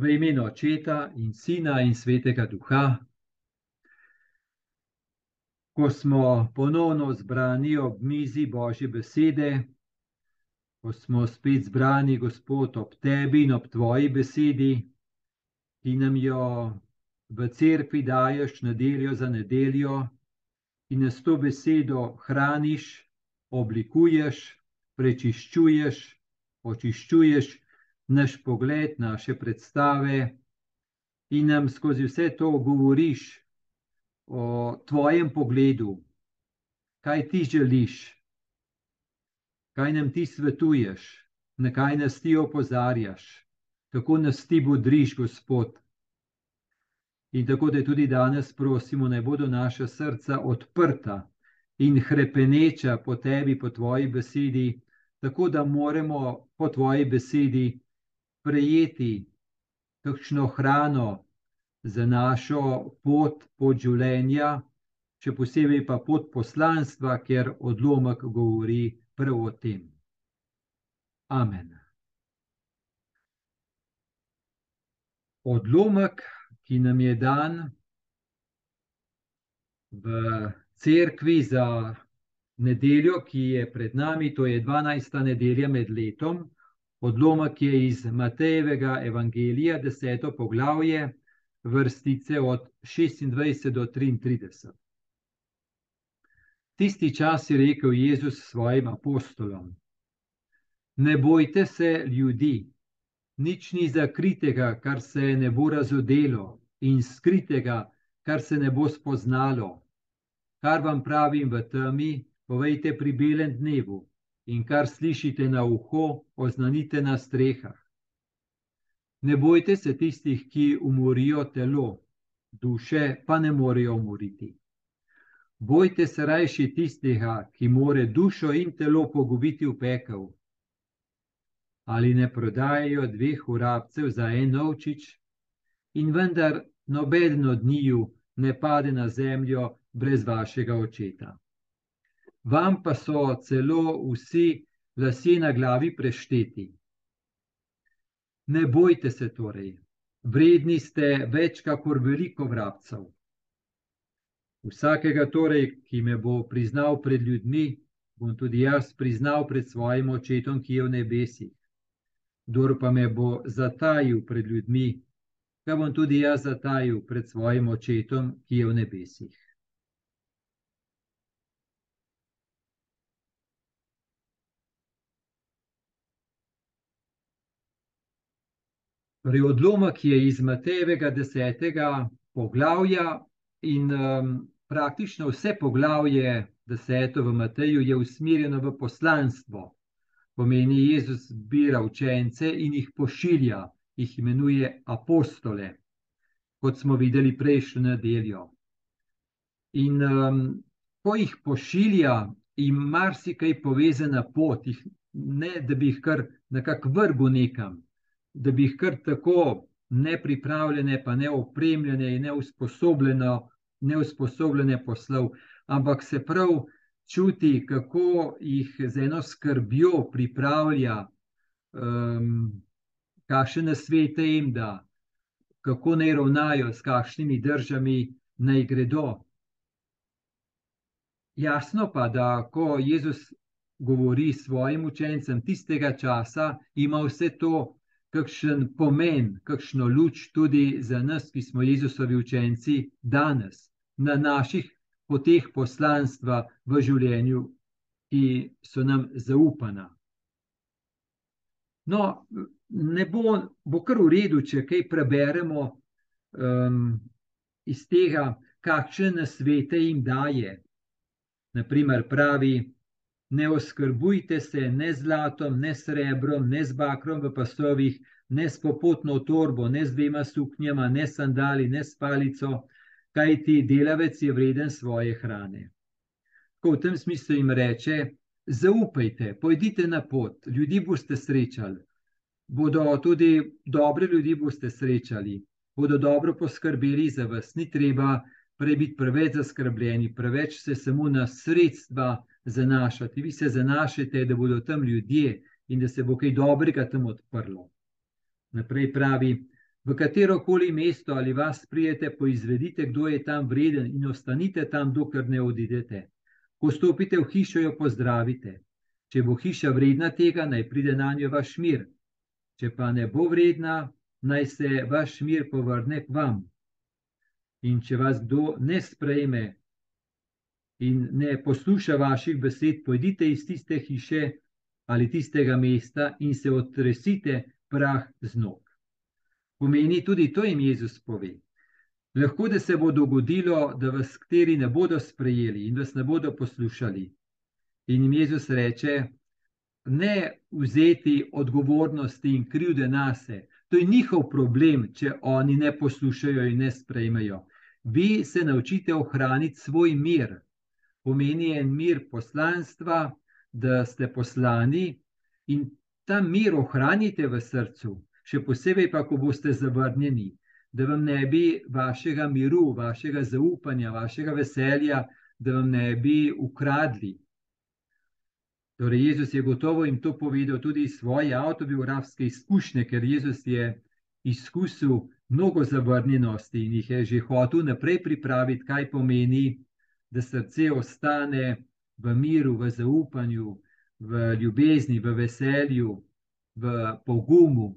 V imenu Očeta in Sina in Svetega Duha. Ko smo ponovno zbrani ob mizi Božje besede, ko smo spet zbrani, Gospod, ob tebi in ob tvoji besedi, ki nam jo v cerkvi daješ nedeljo za nedeljo in nas to besedo hraniš, oblikuješ, prečiščuješ, očiščuješ naš pogled, naše predstave in nam skozi vse to govoriš o tvojem pogledu, kaj ti želiš, kaj nam ti svetuješ, na kaj nas ti opozarjaš, kako nas ti bodriš, Gospod. In tako da tudi danes prosimo, naj bodo naša srca odprta in krepeneča po tebi, po tvoji besedi, tako da moramo po tvoji besedi prejeti kakšno hrano za našo pot, pot življenja, še posebej pa pot poslanstva, ker odlomek govori prav o tem. Amen. Odlomek, ki nam je dan v cerkvi za nedeljo, ki je pred nami, to je 12. nedelja med letom, Odlomek je iz Matejevega evangelija, deseto poglavje, vrstice od 26 do 33. Tisti čas je rekel Jezus svojim apostolom: Ne bojte se ljudi, nič ni zakritega, kar se ne bo razodelo, in skritega, kar se ne bo spoznalo. Kar vam pravim v temi, povejte pri belem dnevu in kar slišite na uho, oznanite na strehah. Ne bojte se tistih, ki umorijo telo, duše pa ne morejo umoriti. Bojte se rajši tistega, ki more dušo in telo pogubiti v pekel. Ali ne prodajajo dveh urabcev za en novčič, in vendar noben od njiju ne pade na zemljo brez vašega očeta vam pa so celo vsi lasje na glavi prešteti. Ne bojte se torej, vredni ste več, kakor veliko vrabcev. Vsakega torej, ki me bo priznal pred ljudmi, bom tudi jaz priznal pred svojim očetom, ki je v nebesih. Kdor pa me bo zatajil pred ljudmi, ga bom tudi jaz zatajil pred svojim očetom, ki je v nebesih. Torej, odlomek je iz Matejevega desetega poglavja in um, praktično vse poglavje deseto v Mateju je usmerjeno v poslanstvo. Pomeni, Jezus zbira učence in jih pošilja, jih imenuje apostole, kot smo videli prejšnjo nedeljo. In um, ko jih pošilja, jim marsikaj povezana pot, jih, ne da bi jih kar nekako vrgel nekam da bi jih kar tako nepripravljene, pa neopremljene in neusposobljene poslal, ampak se prav čuti, kako jih z eno skrbjo pripravlja, um, kakšne nasvete jim da, kako naj ravnajo, s kakšnimi državami naj gredo. Jasno pa, da ko Jezus govori svojim učencem tistega časa, ima vse to kakšen pomen, kakšno luč tudi za nas, ki smo Jezusovi učenci danes, na naših poteh poslanstva v življenju, ki so nam zaupana. No, ne bo, bo kar v redu, če kaj preberemo um, iz tega, kakšne nasvete jim daje. Naprimer, pravi, ne oskrbujte se ne z zlatom, ne s srebrom, ne z bakrom v pasovih, ne s popotno torbo, ne z dvema suknjama, ne s sandali, ne s palico, kaj ti delavec je vreden svoje hrane. Ko v tem smislu jim reče: Zaupajte, pojdite na pot, ljudi boste srečali. Bodo tudi dobre ljudi boste srečali, bodo dobro poskrbeli za vas, ni treba prej biti preveč zaskrbljeni, preveč se samo na sredstva zanašati. Vi se zanašate, da bodo tam ljudje in da se bo kaj dobrega tam odprlo. Naprej pravi, v katero koli mesto ali vas prijete, poizvedite, kdo je tam vreden in ostanite tam, dokler ne odidete. Ko stopite v hišo, jo pozdravite. Če bo hiša vredna tega, naj pride na njo vaš mir. Če pa ne bo vredna, naj se vaš mir povrne k vam. In če vas kdo ne sprejme in ne posluša vaših besed, pojdite iz tiste hiše ali tistega mesta in se otresite prah z nog. Pomeni tudi to jim Jezus pove. Lahko da se bo dogodilo, da vas kateri ne bodo sprejeli in vas ne bodo poslušali. In jim Jezus reče: Ne vzeti odgovornosti in krivde na se. To je njihov problem, če oni ne poslušajo in ne sprejmejo. Vi se naučite ohraniti svoj mir. Pomeni en mir poslanstva, da ste poslani in ta mir ohranite v srcu še posebej pa, ko boste zavrnjeni, da vam ne bi vašega miru, vašega zaupanja, vašega veselja, da vam ne bi ukradli. Torej, Jezus je gotovo jim to povedal tudi iz svoje avtobiografske izkušnje, ker Jezus je izkusil mnogo zavrnjenosti in jih je že hotel naprej pripraviti, kaj pomeni, da srce ostane v miru, v zaupanju, v ljubezni, v veselju, v pogumu,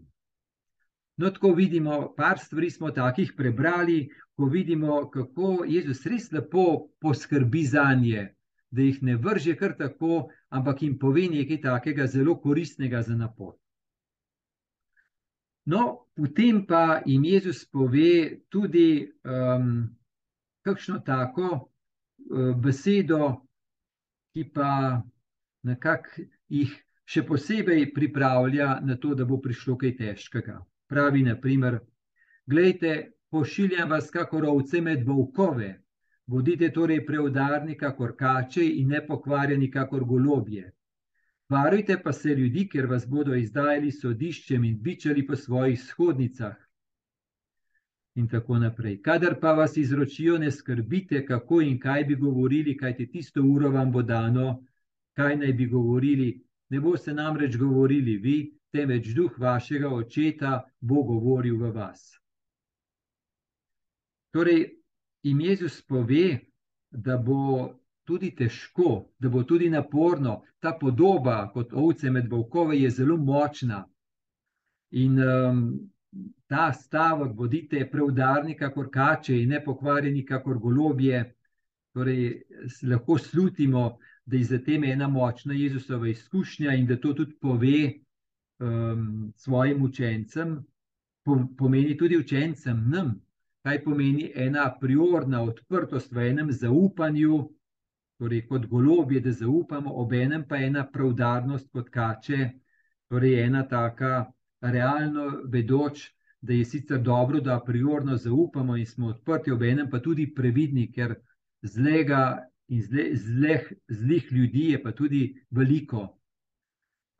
No, tako vidimo, par stvari smo takih prebrali, ko vidimo, kako Jezus res lepo poskrbi za nje, da jih ne vrže kar tako, ampak jim pove nekaj takega zelo koristnega za napot. No, potem pa jim Jezus pove tudi um, kakšno tako besedo, ki pa nekako jih še posebej pripravlja na to, da bo prišlo kaj težkega pravi, naprimer, gledajte, pošiljam vas, kakor ovce med volkove, bodite torej preudarni, kakor kače in ne pokvarjeni, kakor golobje. Varujte pa se ljudi, ker vas bodo izdajali sodiščem in bičali po svojih shodnicah. In tako naprej. Kadar pa vas izročijo, ne skrbite, kako in kaj bi govorili, kajti tisto uro vam bo dano, kaj naj bi govorili. Ne boste namreč govorili vi, temveč duh vašega očeta bo govoril v vas. Torej, jim Jezus pove, da bo tudi težko, da bo tudi naporno, ta podoba kot ovce med volkove je zelo močna. In um, ta stavek, bodite preudarni, kakor kače, in ne pokvarjeni, kakor golobje, torej, lahko slutimo, da je za tem ena močna Jezusova izkušnja in da to tudi pove um, svojim učencem, pomeni tudi učencem nam, kaj pomeni ena priorna odprtost v enem zaupanju, torej kot golobje, da zaupamo, ob enem pa ena pravdarnost kot kače, torej ena taka realno vedoč, da je sicer dobro, da priorno zaupamo in smo odprti, ob enem pa tudi previdni, ker zlega in zleh, zlih ljudi je pa tudi veliko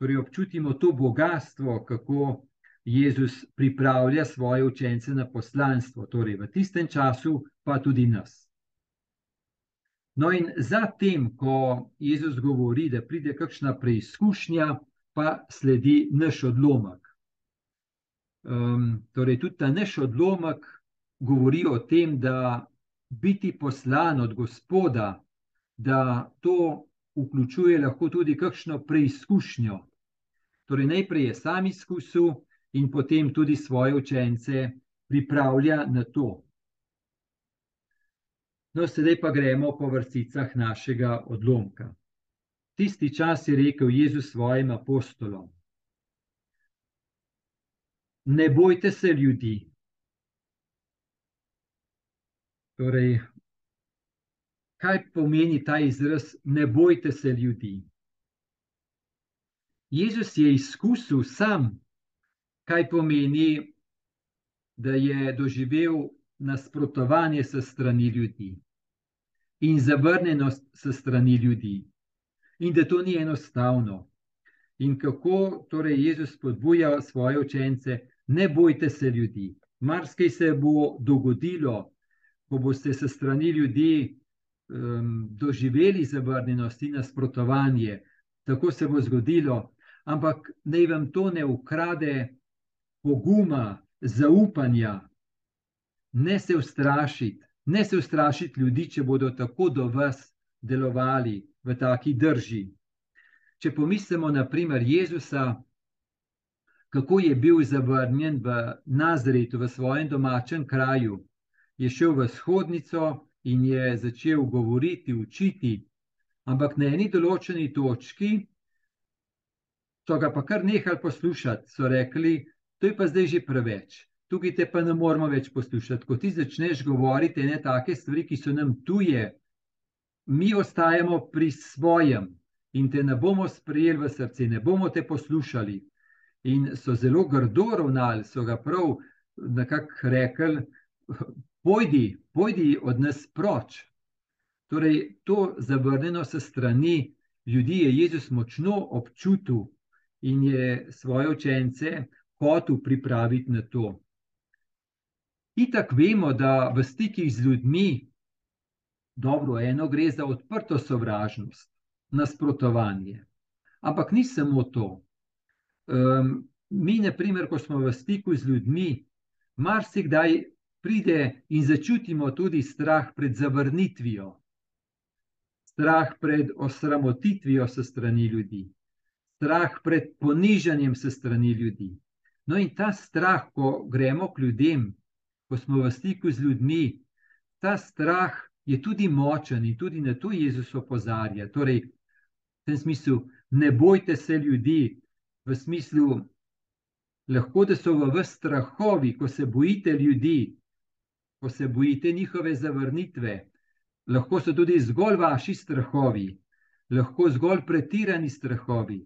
torej občutimo to bogatstvo, kako Jezus pripravlja svoje učence na poslanstvo, torej v tistem času, pa tudi nas. No, in zatem, ko Jezus govori, da pride kakšna preizkušnja, pa sledi naš odlomek. Um, torej, tudi ta naš odlomek govori o tem, da biti poslan od Gospoda, da to vključuje lahko tudi kakšno preizkušnjo, Torej, najprej je sam izkusil in potem tudi svoje učence pripravlja na to. No, sedaj pa gremo po vrsticah našega odlomka. Tisti čas je rekel Jezus svojim apostolom: Ne bojte se ljudi. Torej, kaj pomeni ta izraz, ne bojte se ljudi? Jezus je izkusil sam, kaj pomeni, da je doživel nasprotovanje s strani ljudi in zavrnjenost s strani ljudi, in da to ni enostavno. In kako torej Jezus spodbuja svoje učence, ne bojte se ljudi. Marsikaj se bo dogodilo, ko boste s strani ljudi um, doživeli zavrnjenost in nasprotovanje. Tako se bo zgodilo, ampak naj vam to ne ukrade poguma, zaupanja, ne se ustrašiti, ne se ustrašiti ljudi, če bodo tako do vas delovali v taki drži. Če pomislimo na primer Jezusa, kako je bil zavrnjen v Nazaretu, v svojem domačem kraju, je šel v shodnico in je začel govoriti, učiti, ampak na eni določeni točki so ga pa kar nehali poslušati, so rekli, to je pa zdaj že preveč. Tukaj te pa ne moramo več poslušati. Ko ti začneš govoriti ne take stvari, ki so nam tuje, mi ostajamo pri svojem in te ne bomo sprejeli v srce, ne bomo te poslušali. In so zelo grdo ravnali, so ga prav nekako rekli, pojdi, pojdi od nas proč. Torej, to zavrnjeno se strani ljudi je Jezus močno občutil in je svoje učence hotel pripraviti na to. Itak vemo, da v stikih z ljudmi, dobro, eno gre za odprto sovražnost, nasprotovanje. Ampak ni samo to. Um, mi, na primer, ko smo v stiku z ljudmi, marsikdaj pride in začutimo tudi strah pred zavrnitvijo, strah pred osramotitvijo se strani ljudi, strah pred ponižanjem se strani ljudi. No, in ta strah, ko gremo k ljudem, ko smo v stiku z ljudmi, ta strah je tudi močen in tudi na to Jezus opozarja. Torej, v tem smislu, ne bojte se ljudi, v smislu, lahko da so v vas strahovi, ko se bojite ljudi, ko se bojite njihove zavrnitve, lahko so tudi zgolj vaši strahovi, lahko zgolj pretirani strahovi,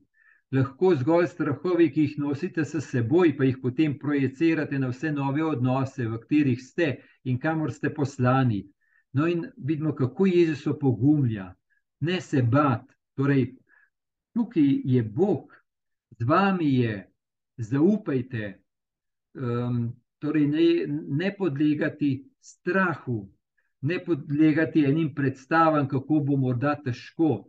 lahko zgolj strahovi, ki jih nosite s seboj, pa jih potem projicirate na vse nove odnose, v katerih ste in kamor ste poslani. No, in vidimo, kako Jezus opogumlja, ne se bat. Torej, tukaj je Bog, z vami je, zaupajte. Um, torej, ne, ne podlegati strahu, ne podlegati enim predstavam, kako bo morda težko.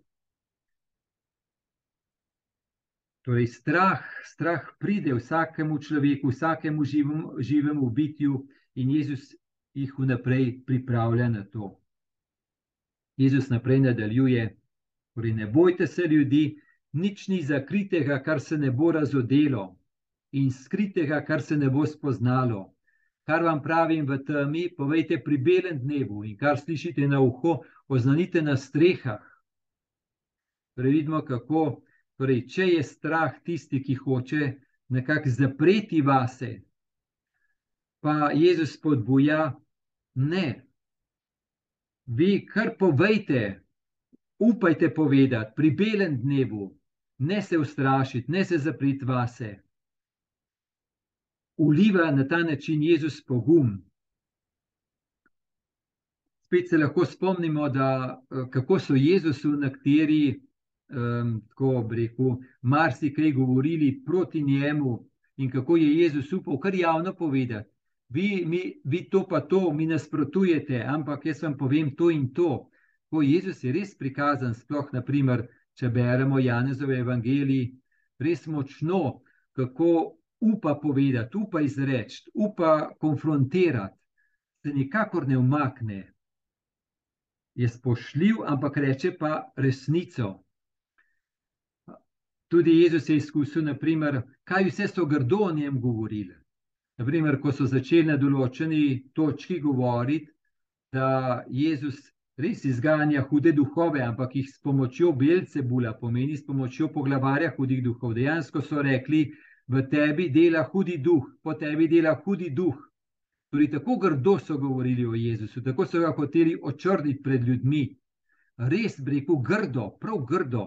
Torej, strah, strah pride vsakemu človeku, vsakemu živemu, živemu bitju, in Jezus jih vnaprej pripravlja na to. Jezus naprej nadaljuje: torej, Ne bojte se ljudi, nič ni zakritega, kar se ne bo razodelo, in skritega, kar se ne bo spoznalo. Kar vam pravim v temi, povejte pri belem dnevu, in kar slišite na uho, oznanite na strehah. Torej, vidimo, kako, torej, če je strah tisti, ki hoče nekako zapreti vase, pa Jezus spodbuja, ne. Vi kar povejte, upajte povedati pri belem dnevu, ne se ustrašiti, ne se zapriti vase uliva na ta način Jezus pogum. Spet se lahko spomnimo, da eh, kako so Jezusu nekateri, um, tako rekel, marsikaj govorili proti njemu in kako je Jezus upal kar javno povedati. Vi, mi, vi to pa to, mi nasprotujete, ampak jaz vam povem to in to. Ko Jezus je res prikazan, sploh naprimer, če beremo Janezove evangelije, res močno, kako upa povedati, upa izreči, upa konfrontirati, se nikakor ne umakne. Je spoštljiv, ampak reče pa resnico. Tudi Jezus je izkusil, naprimer, kaj vse so grdo o njem govorili. Naprimer, ko so začeli na določeni točki govoriti, da Jezus res izganja hude duhove, ampak jih s pomočjo belce bula, pomeni s pomočjo poglavarja hudih duhov. Dejansko so rekli, v tebi dela hudi duh, po tebi dela hudi duh. Tudi tako grdo so govorili o Jezusu, tako so ga hoteli očrniti pred ljudmi. Res, rekel, grdo, prav grdo.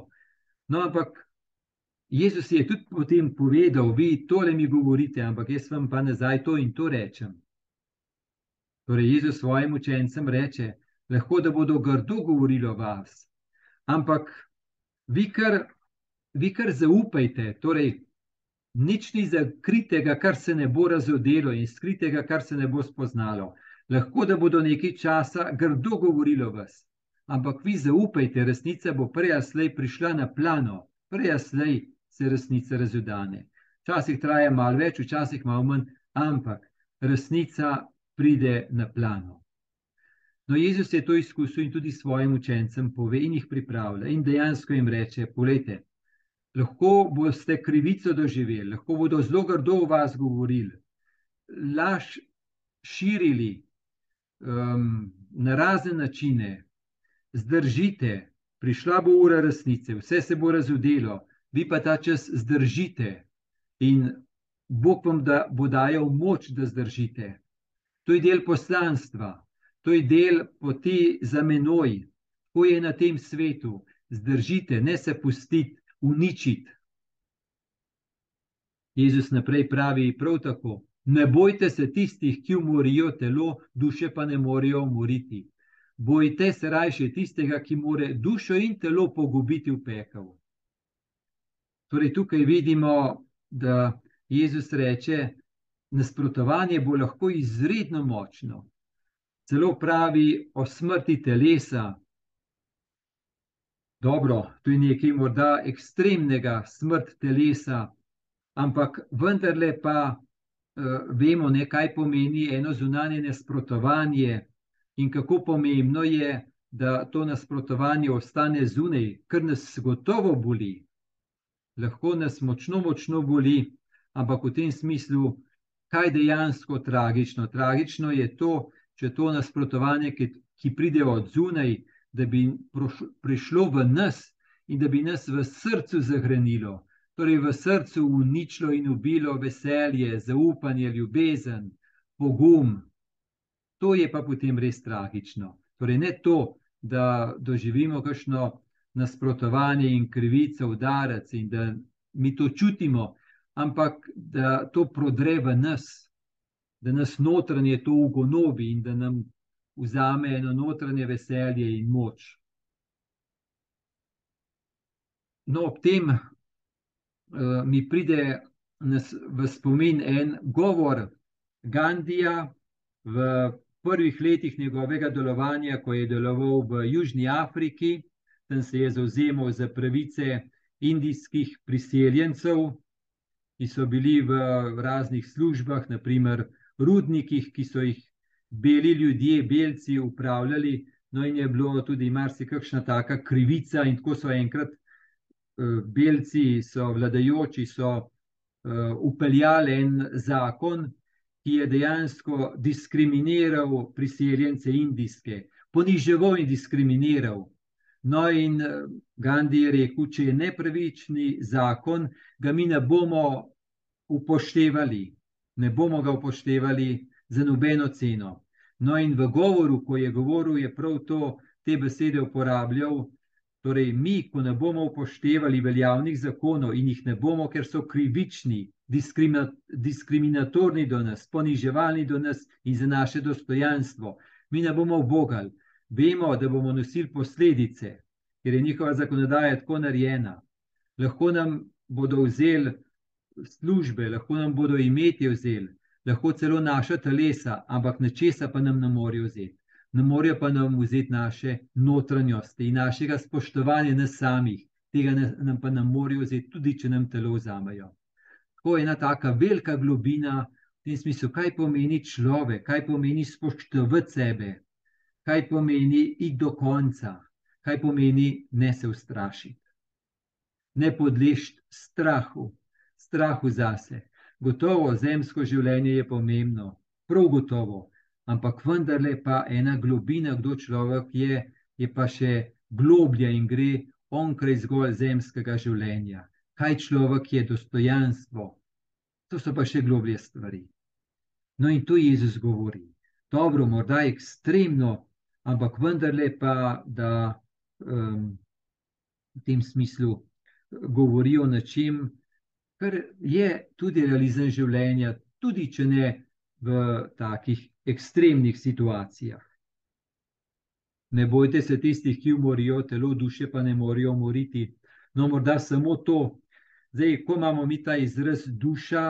No, ampak Jezus je tudi potem povedal, vi tole mi govorite, ampak jaz vam pa nazaj to in to rečem. Torej, Jezus svojim učencem reče, lahko da bodo grdo govorili o vas, ampak vi kar, vi kar zaupajte, torej Nič ni zakritega, kar se ne bo razodelo, in skritega, kar se ne bo spoznalo. Lahko da bodo nekaj časa grdo govorili o vas, ampak vi zaupajte, resnica bo prej ali slej prišla na plano, prej ali slej se resnica razodane. Včasih traja malo več, včasih malo manj, ampak resnica pride na plano. No, Jezus je to izkusil in tudi svojim učencem pove in jih pripravlja. In dejansko jim reče: Poglejte, lahko boste krivico doživeli, lahko bodo zelo grdo v vas govorili, laž širili um, na razne načine, zdržite, prišla bo ura resnice, vse se bo razudelo, vi pa ta čas zdržite in Bog vam da, bo dajal moč, da zdržite. To je del poslanstva, to je del poti za menoj, ko je na tem svetu. Zdržite, ne se pustite uničiti. Jezus naprej pravi prav tako: Ne bojte se tistih, ki umorijo telo, duše pa ne morejo umoriti. Bojte se raje tistega, ki more dušo in telo pogubiti v pekel. Torej, tukaj vidimo, da Jezus reče, nasprotovanje bo lahko izredno močno. Celo pravi o smrti telesa. Dobro, to je nekaj morda ekstremnega, smrt telesa, ampak vendarle pa uh, vemo, ne, kaj pomeni eno zunanje nasprotovanje in kako pomembno je, da to nasprotovanje ostane zunaj, ker nas gotovo boli. Lahko nas močno, močno boli, ampak v tem smislu, kaj dejansko tragično. Tragično je to, če to nasprotovanje, ki, ki pride od zunaj, da bi prišlo v nas in da bi nas v srcu zahranilo, torej v srcu uničilo in ubilo veselje, zaupanje, ljubezen, pogum. To je pa potem res tragično. Torej, ne to, da doživimo kakšno nasprotovanje in krivico, udarec in da mi to čutimo, ampak da to prodre v nas, da nas notranje to ugonobi in da nam vzame eno notranje veselje in moč. No, ob tem uh, mi pride nas v spomin en govor Gandija v prvih letih njegovega delovanja, ko je deloval v Južni Afriki, tam se je zauzemal za pravice indijskih priseljencev ki so bili v raznih službah, naprimer rudnikih, ki so jih beli ljudje, belci upravljali. No, in je bilo tudi marsikakšna taka krivica, in tako so enkrat uh, belci, so vladajoči, so uh, upeljali en zakon, ki je dejansko diskriminiral priseljence indijske, poniževal in diskriminiral. No, in eh, Gandhi je rekel, če je nepravični zakon, ga mi ne bomo upoštevali, ne bomo ga upoštevali za nobeno ceno. No, in v govoru, ko je govoril, je prav to, te besede uporabljal. Torej, mi, ko ne bomo upoštevali veljavnih zakonov in jih ne bomo, ker so krivični, diskriminatorni do nas, poniževalni do nas in za naše dostojanstvo, mi ne bomo obogali. Vemo, da bomo nosili posledice, ker je njihova zakonodaja tako narejena. Lahko nam bodo vzeli službe, lahko nam bodo imeti vzeli, lahko celo naša telesa, ampak nečesa pa nam ne morejo vzeti. Ne morejo pa nam vzeti naše notranjosti in našega spoštovanja nas samih, tega ne, nam pa ne morejo vzeti, tudi če nam telo vzamejo. Tako je ena taka velika globina v tem smislu, kaj pomeni človek, kaj pomeni spoštovati sebe, kaj pomeni iti do konca, kaj pomeni ne se ustrašiti, ne podležiti strahu strahu zase. Gotovo zemsko življenje je pomembno, prav gotovo, ampak vendarle pa ena globina, kdo človek je, je pa še globlja in gre onkraj zgolj zemskega življenja. Kaj človek je, dostojanstvo, to so pa še globlje stvari. No, in to Jezus govori. Dobro, morda ekstremno, ampak vendarle pa, da um, v tem smislu govori o nečem, kar je tudi realizem življenja, tudi če ne v takih ekstremnih situacijah. Ne bojte se tistih, ki umorijo telo, duše pa ne morejo umoriti. No, morda samo to. Zdaj, ko imamo mi ta izraz duša,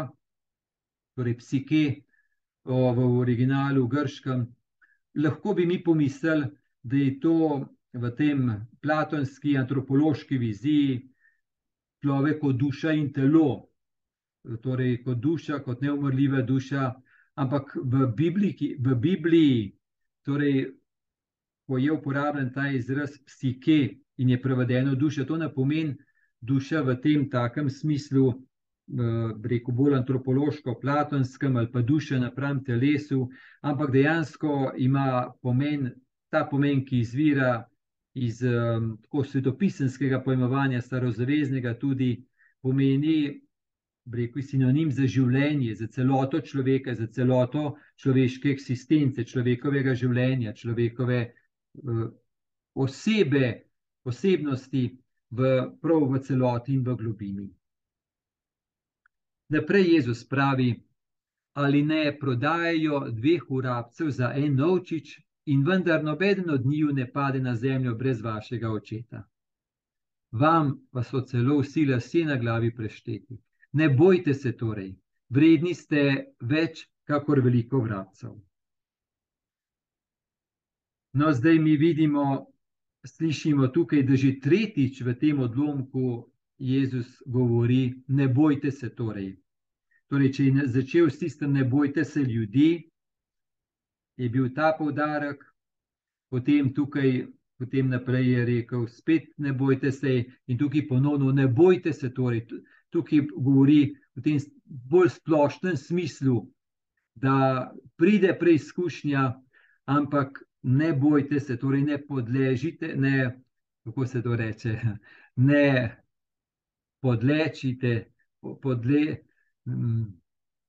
torej psike, o, v originalu, v grškem, lahko bi mi pomislili, da je to v tem platonski antropološki viziji človek kot duša in telo, torej kot duša, kot neumrljiva duša, ampak v Bibliji, v Bibliji torej, ko je uporabljen ta izraz psike in je prevedeno duša, to ne pomeni duša v tem takem smislu, rekel bolj antropološko, platonskem ali pa duša napram telesu, ampak dejansko ima pomen, ta pomen, ki izvira iz um, tako svetopisanskega pojmovanja, starozaveznega, tudi pomeni, rekel, sinonim za življenje, za celoto človeka, za celoto človeške eksistence, človekovega življenja, človekove uh, osebe, osebnosti, v, prav v celoti in v globini. Naprej Jezus pravi, ali ne prodajajo dveh urabcev za en novčič, in vendar noben od njiju ne pade na zemljo brez vašega očeta. Vam pa so celo vsi lasje na glavi prešteti. Ne bojte se torej, vredni ste več, kakor veliko vrabcev. No, zdaj mi vidimo, slišimo tukaj, da že tretjič v tem odlomku Jezus govori: Ne bojte se torej. Torej, če je začel s tistem, ne bojte se ljudi, je bil ta poudarek, potem tukaj, potem naprej je rekel, spet ne bojte se, in tukaj ponovno ne bojte se. Torej, tukaj govori v tem bolj splošnem smislu, da pride preizkušnja, ampak ne bojte se, torej ne podležite, ne, kako se to reče, ne podlečite, podle. Mm,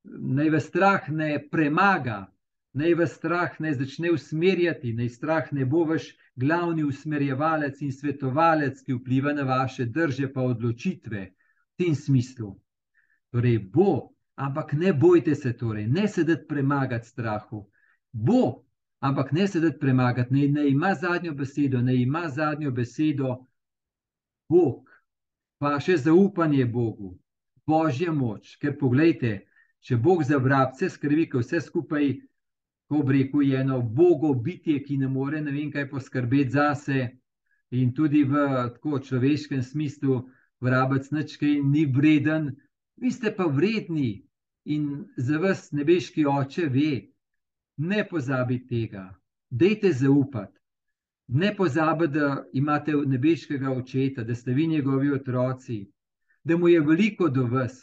naj vas strah ne premaga, naj vas strah ne začne usmerjati, naj strah ne bo vaš glavni usmerjevalec in svetovalec, ki vpliva na vaše drže pa odločitve v tem smislu. Torej, bo, ampak ne bojte se, torej, ne sedeti premagati strahu. Bo, ampak ne sedeti premagati, ne, ne ima zadnjo besedo, ne ima zadnjo besedo Bog, vaše zaupanje Bogu božja moč. Ker pogledajte, če Bog za vrabce skrbi, ko vse skupaj, ko reko, je eno bogo bitje, ki ne more ne vem kaj poskrbeti zase, in tudi v tako človeškem smislu, vrabec načkaj ni vreden, vi ste pa vredni in za vas nebeški oče ve, ne pozabite tega, dejte zaupati. Ne pozabite, da imate nebeškega očeta, da ste vi njegovi otroci, da mu je veliko do vas,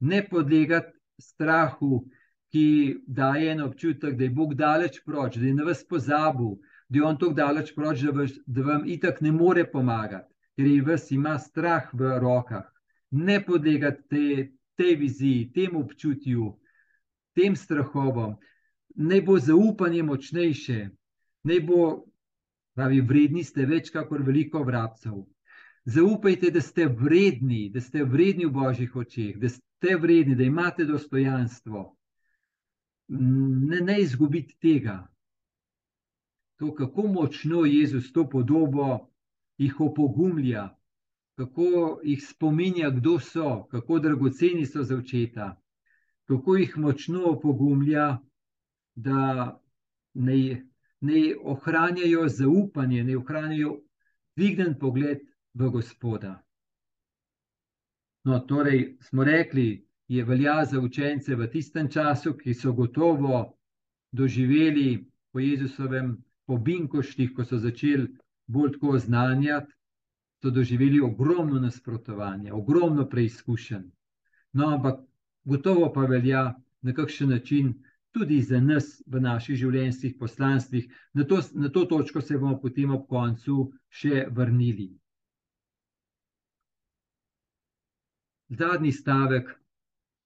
ne podlegati strahu, ki daje en občutek, da je Bog daleč proč, da je na vas pozabil, da je on tako daleč proč, da, vas, da vam itak ne more pomagati, ker je vas ima strah v rokah. Ne podlegati te, tej viziji, tem občutju, tem strahovom. Naj bo zaupanje močnejše, naj bo, pravi, vredni ste več, kakor veliko vrabcev. Zaupajte, da ste vredni, da ste vredni v božjih očeh, da ste vredni, da imate dostojanstvo. Ne, ne izgubite tega. To, kako močno Jezus to podobo jih opogumlja, kako jih spominja, kdo so, kako dragoceni so za očeta, kako jih močno opogumlja, da ne, ne ohranjajo zaupanje, ne ohranjajo dvignen pogled v Gospoda. No, torej, smo rekli, je velja za učence v tistem času, ki so gotovo doživeli po Jezusovem pobinkoštih, ko so začeli bolj tako znanjati, so doživeli ogromno nasprotovanja, ogromno preizkušenj. No, ampak gotovo pa velja na kakšen način tudi za nas v naših življenjskih poslanstvih. Na to, na to točko se bomo potem ob koncu še vrnili. Zadnji stavek.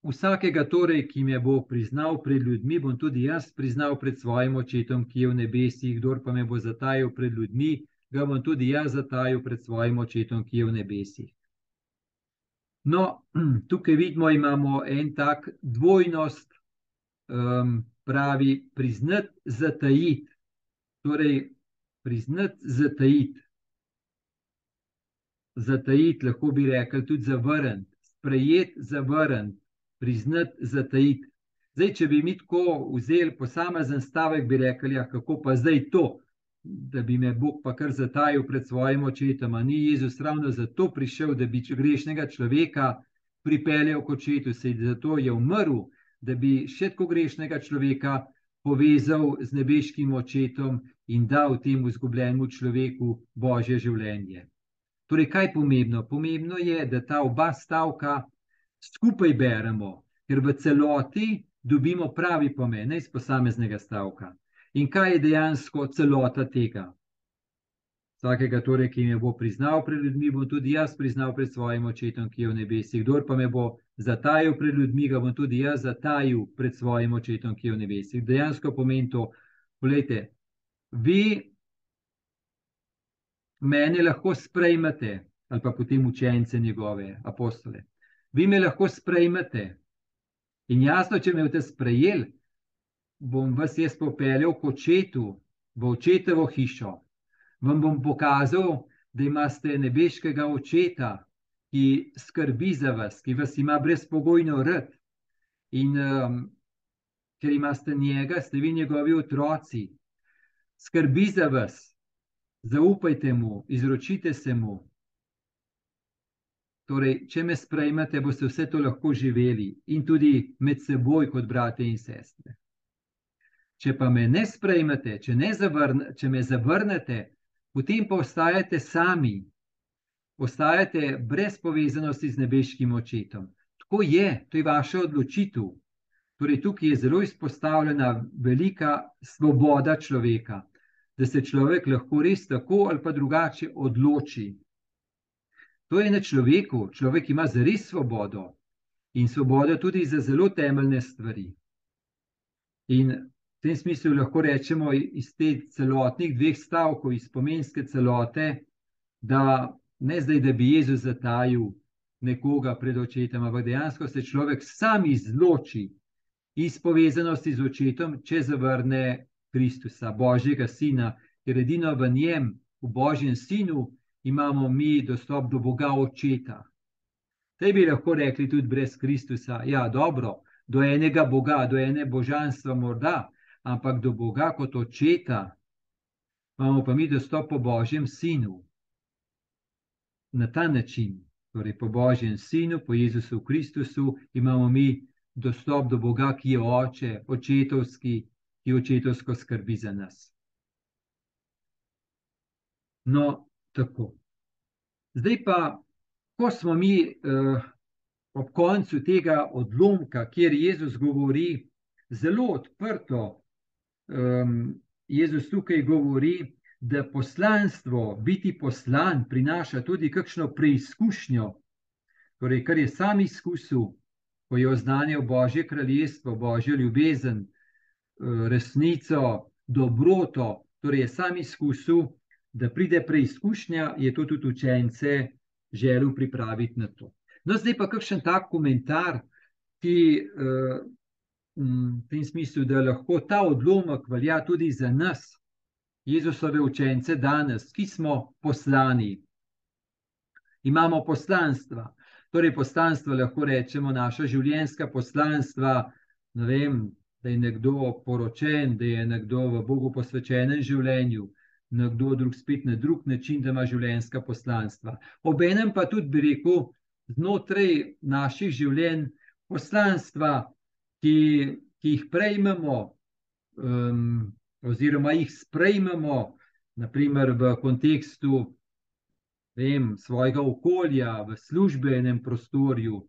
Vsakega, torej, ki me bo priznal pred ljudmi, bom tudi jaz priznal pred svojim očetom, ki je v nebesih. Kdor pa me bo zatajil pred ljudmi, ga bom tudi jaz zatajil pred svojim očetom, ki je v nebesih. No, tukaj vidimo, imamo en tak dvojnost, um, pravi priznati, zatajiti. Torej, priznati, zatajiti. Zatajiti, lahko bi rekli tudi zavrniti sprejeti, zavrniti, priznati, zatajiti. Zdaj, če bi mi tako vzeli posamezen stavek, bi rekli, ja, kako pa zdaj to, da bi me Bog pa kar zatajil pred svojim očetom. Ni Jezus ravno zato prišel, da bi grešnega človeka pripeljal k očetu, sej zato je umrl, da bi še tako grešnega človeka povezal z nebeškim očetom in dal temu izgubljenemu človeku božje življenje. Torej, kaj je pomembno? Pomembno je, da ta oba stavka skupaj beremo, ker v celoti dobimo pravi pomen, ne iz posameznega stavka. In kaj je dejansko celota tega? Vsakega, torej, ki me bo priznal pred ljudmi, bom tudi jaz priznal pred svojim očetom, ki je v nebesih. Kdor pa me bo zatajil pred ljudmi, ga bom tudi jaz zatajil pred svojim očetom, ki je v nebesih. Dejansko pomeni to, gledajte, vi mene lahko sprejmete, ali pa potem učence njegove, apostole. Vi me lahko sprejmete. In jasno, če me boste sprejeli, bom vas jaz popeljal k očetu, v očetovo hišo. Vam bom pokazal, da imate nebeškega očeta, ki skrbi za vas, ki vas ima brezpogojno rad. In um, ker imate njega, ste vi njegovi otroci, skrbi za vas, zaupajte mu, izročite se mu. Torej, če me sprejmete, boste vse to lahko živeli in tudi med seboj, kot brate in sestre. Če pa me ne sprejmete, če, ne zavrne, če me zavrnete, potem pa ostajate sami, ostajate brez povezanosti z nebeškim očetom. Tako je, to je vaša odločitev. Torej, tukaj je zelo izpostavljena velika svoboda človeka da se človek lahko res tako ali pa drugače odloči. To je na človeku, človek ima zares svobodo in svobodo tudi za zelo temeljne stvari. In v tem smislu lahko rečemo iz teh celotnih dveh stavkov, iz pomenske celote, da ne zdaj, da bi Jezus zatajil nekoga pred očetom, ampak dejansko se človek sam izloči iz povezanosti z očetom, če zavrne Kristusa, Božjega Sina, ker edino v njem, v Božjem Sinu, imamo mi dostop do Boga Očeta. Te bi lahko rekli tudi brez Kristusa. Ja, dobro, do enega Boga, do ene božanstva, morda, ampak do Boga kot Očeta imamo pa mi dostop po Božjem Sinu. Na ta način, torej po Božjem Sinu, po Jezusu Kristusu, imamo mi dostop do Boga, ki je oče, očetovski, ki očetovsko skrbi za nas. No, tako. Zdaj pa, ko smo mi uh, ob koncu tega odlomka, kjer Jezus govori zelo odprto, um, Jezus tukaj govori, da poslanstvo, biti poslan, prinaša tudi kakšno preizkušnjo, torej, kar je sam izkusil, ko je oznanil Božje kraljestvo, Božjo ljubezen, Eh, resnico, dobroto, torej je sam izkusil, da pride preizkušnja, je to tudi učence želel pripraviti na to. No, zdaj pa kakšen tak komentar, ki uh, v tem smislu, da lahko ta odlomek velja tudi za nas, Jezusove učence danes, ki smo poslani. Imamo poslanstva, torej poslanstva lahko rečemo naša življenjska poslanstva, ne vem, da je nekdo poročen, da je nekdo v Bogu posvečenem življenju, nekdo drug spet na drug način, da ima življenjska poslanstva. Obenem pa tudi bi rekel, znotraj naših življenj poslanstva, ki, ki jih prejmemo, um, oziroma jih sprejmemo, naprimer v kontekstu vem, svojega okolja, v službenem prostoru,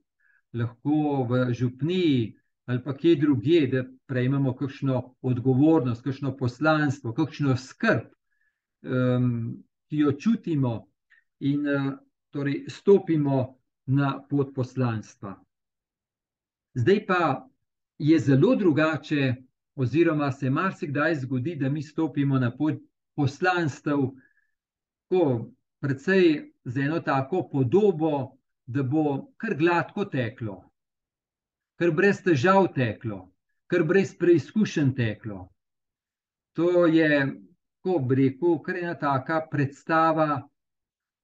lahko v župniji ali pa kje drugje, da prejmemo kakšno odgovornost, kakšno poslanstvo, kakšno skrb, um, ki jo čutimo in uh, torej stopimo na pot poslanstva. Zdaj pa je zelo drugače, oziroma se marsikdaj zgodi, da mi stopimo na pot poslanstv, ko predvsej z eno tako podobo, da bo kar gladko teklo kar brez težav teklo, kar brez preizkušenj teklo. To je, ko bi rekel, kar je ena taka predstava,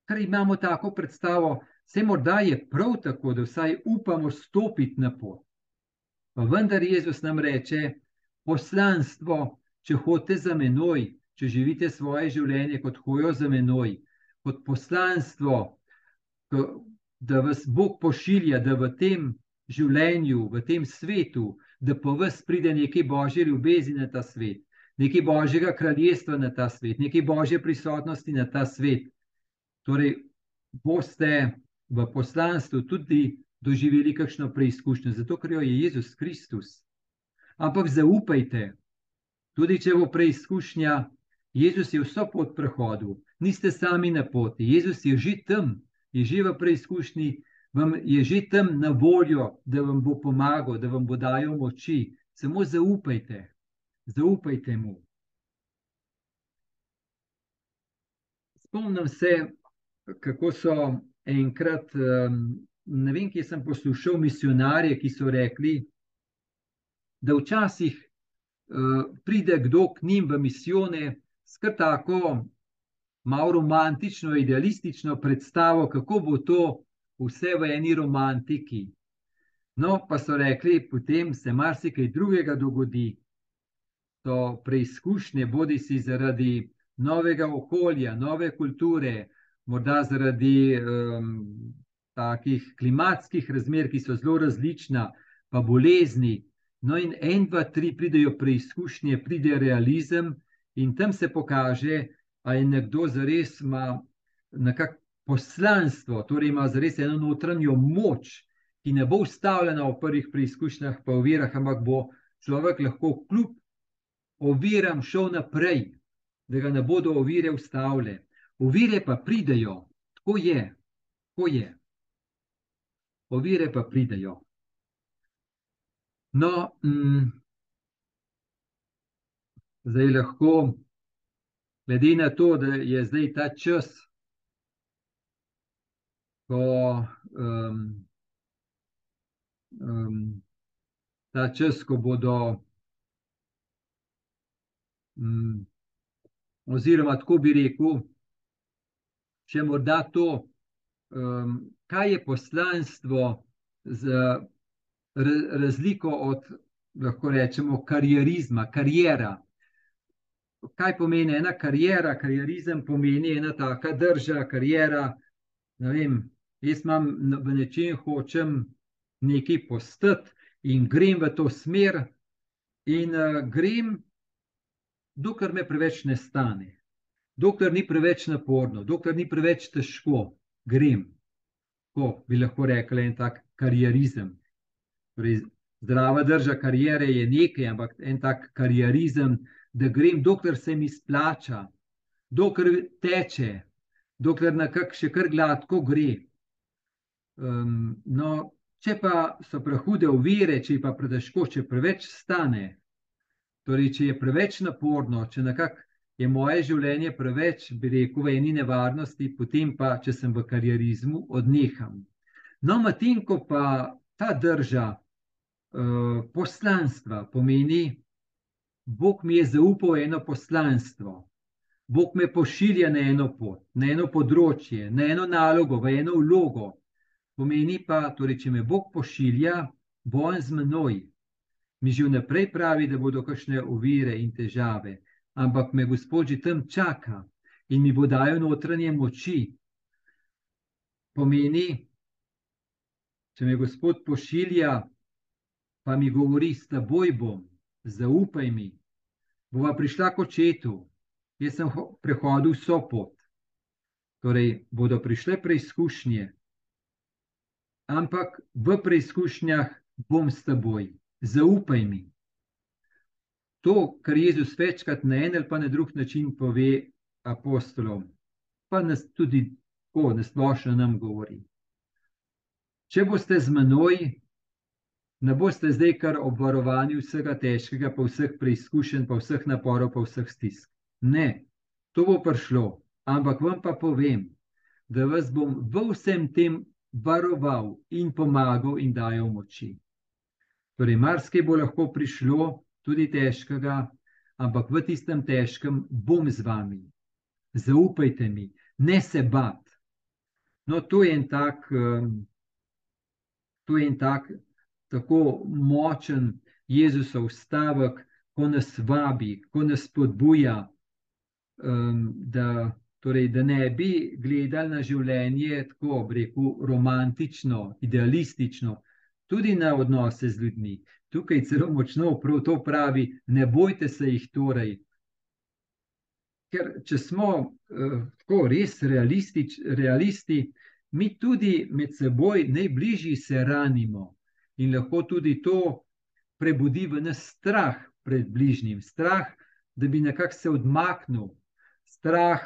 kar imamo tako predstavo, se morda je prav tako, da vsaj upamo stopiti na pot. Pa vendar Jezus nam reče, poslanstvo, če hodite za menoj, če živite svoje življenje kot hojo za menoj, kot poslanstvo, da vas Bog pošilja, da v tem življenju, v tem svetu, da po vas pride nekaj božje ljubezni na ta svet, nekaj božjega kraljestva na ta svet, nekaj božje prisotnosti na ta svet. Torej, boste v poslanstvu tudi doživeli kakšno preizkušnjo, zato ker jo je Jezus Kristus. Ampak zaupajte, tudi če bo preizkušnja, Jezus je vso pot prehodil, niste sami na poti, Jezus je že tam, je že v preizkušnji, vam je že tam na voljo, da vam bo pomagal, da vam bo dajal moči. Samo zaupajte, zaupajte mu. Spomnim se, kako so enkrat, ne vem, kje sem poslušal misionarje, ki so rekli, da včasih pride kdo k njim v misijone s kar tako malo romantično, idealistično predstavo, kako bo to vse v eni romantiki. No, pa so rekli, potem se marsikaj drugega dogodi. To preizkušnje, bodi si zaradi novega okolja, nove kulture, morda zaradi um, takih klimatskih razmer, ki so zelo različna, pa bolezni. No, in en, dva, tri pridejo preizkušnje, pride realizem, in tam se pokaže, ali nekdo zares ima nekako poslanstvo, torej ima zares eno notranjo moč, ki ne bo ustavljena v prvih preizkušnjah, pa v virah, ampak bo človek lahko kljub oviram šel naprej, da ga ne bodo ovire ustavile. Ovire pa pridejo, tako je, tako je. Ovire pa pridejo. No, mm, zdaj lahko, glede na to, da je zdaj ta čas, ko um, um, ta čas, ko bodo, oziroma tako bi rekel, če morda to, um, kaj je poslanstvo z razliko od, lahko rečemo, karierizma, karijera. Kaj pomeni ena karijera? Karierizem pomeni ena taka drža, karijera. Vem, jaz imam v nečem, hočem nekaj postati in grem v to smer, in uh, grem, dokler me preveč ne stane, dokler ni preveč naporno, dokler ni preveč težko, grem. Ko bi lahko rekli, en tak karierizem. Torej, zdrava drža karijere je nekaj, ampak en tak karierizem, da grem, dokler se mi splača, dokler teče, dokler na kak še kar gladko gre. Um, no, če pa so prehude ovire, če pa pretežko, če preveč stane, torej če je preveč naporno, če nekako je moje življenje preveč, bi rekel, v eni nevarnosti, potem pa, če sem v karierizmu, odneham. No, medtem ko pa ta drža uh, poslanstva pomeni, Bog mi je zaupal eno poslanstvo. Bog me pošilja na eno pot, na eno področje, na eno nalogo, v eno vlogo. Pomeni pa, torej, če me Bog pošilja, bo on z menoj. Mi že vnaprej pravi, da bodo kakšne ovire in težave, ampak me Gospod že tam čaka in mi bo dajal notranje moči. Pomeni, če me Gospod pošilja, pa mi govori, s teboj bom, zaupaj mi, bova prišla k očetu, jaz sem prehodil vso pot. Torej, bodo prišle preizkušnje, ampak v preizkušnjah bom s teboj, zaupaj mi. To, kar Jezus večkrat na en ali pa na drug način pove apostolom, pa nas tudi tako, na splošno nam govori. Če boste z menoj, ne boste zdaj kar obvarovani vsega težkega, pa vseh preizkušenj, pa vseh naporov, pa vseh stisk. Ne, to bo prišlo, ampak vam pa povem, da vas bom v vsem tem varoval in pomagal in dajal moči. Torej, marsikaj bo lahko prišlo, tudi težkega, ampak v tistem težkem bom z vami. Zaupajte mi, ne se bat. No, to je en tak, to je en tak, tako močen Jezusov stavek, ko nas vabi, ko nas spodbuja, um, da Torej, da ne bi gledali na življenje tako, rekel, romantično, idealistično, tudi na odnose z ljudmi. Tukaj celo močno prav to pravi, ne bojte se jih torej. Ker če smo uh, tako res realisti, mi tudi med seboj najbližji se ranimo. In lahko tudi to prebudi v nas strah pred bližnjim, strah, da bi nekako se odmaknil, strah,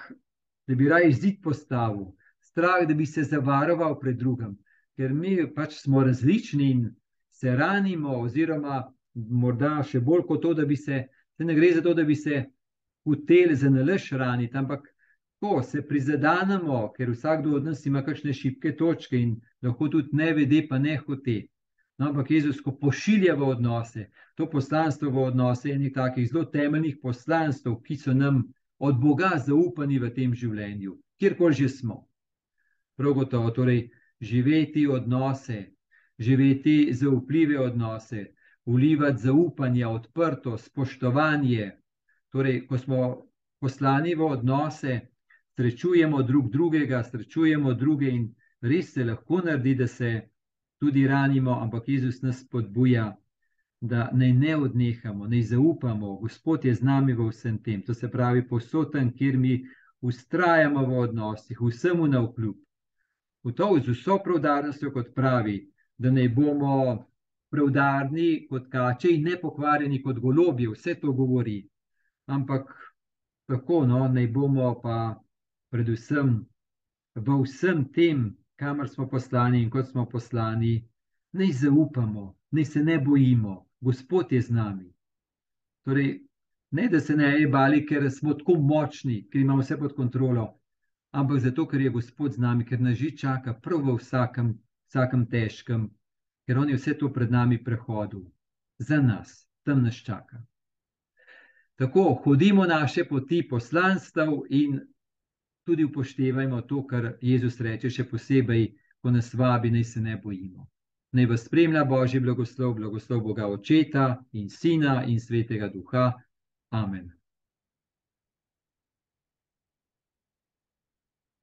da bi raje zid postavil, strah, da bi se zavaroval pred drugim, ker mi pač smo različni in se ranimo, oziroma morda še bolj kot to, da bi se, se ne gre za to, da bi se hoteli za nalaž raniti, ampak ko se prizadanemo, ker vsakdo od nas ima kakšne šibke točke in lahko tudi ne vede, pa ne hote. No, ampak Jezus, ko pošilja v odnose, to poslanstvo v odnose je nekaj takih zelo temeljnih poslanstv, ki so nam od Boga zaupani v tem življenju, kjerkoli že smo. Prav gotovo, torej živeti odnose, živeti zaupljive odnose, ulivati zaupanje, odprto, spoštovanje. Torej, ko smo poslani v odnose, srečujemo drug drugega, srečujemo druge in res se lahko naredi, da se tudi ranimo, ampak Jezus nas spodbuja, da naj ne odnehamo, naj zaupamo, Gospod je z nami v vsem tem. To se pravi, posoten, kjer mi ustrajamo v odnosih, vsemu na vkljub. V to z vso pravdarnostjo, kot pravi, da naj bomo pravdarni kot kače in ne pokvarjeni kot golobi, vse to govori. Ampak kako, no, naj bomo pa predvsem v vsem tem, kamor smo poslani in kot smo poslani, naj zaupamo, naj se ne bojimo, Gospod je z nami. Torej, ne da se ne bali, ker smo tako močni, ker imamo vse pod kontrolo, ampak zato, ker je Gospod z nami, ker nas že čaka prav v vsakem, vsakem težkem, ker on je vse to pred nami prehodil, za nas, tam nas čaka. Tako hodimo naše poti poslanstv in tudi upoštevajmo to, kar Jezus reče, še posebej, ko nas vabi, naj se ne bojimo. Naj vas spremlja Božji blagoslov, blagoslov Boga Očeta in Sina in Svetega Duha. Amen.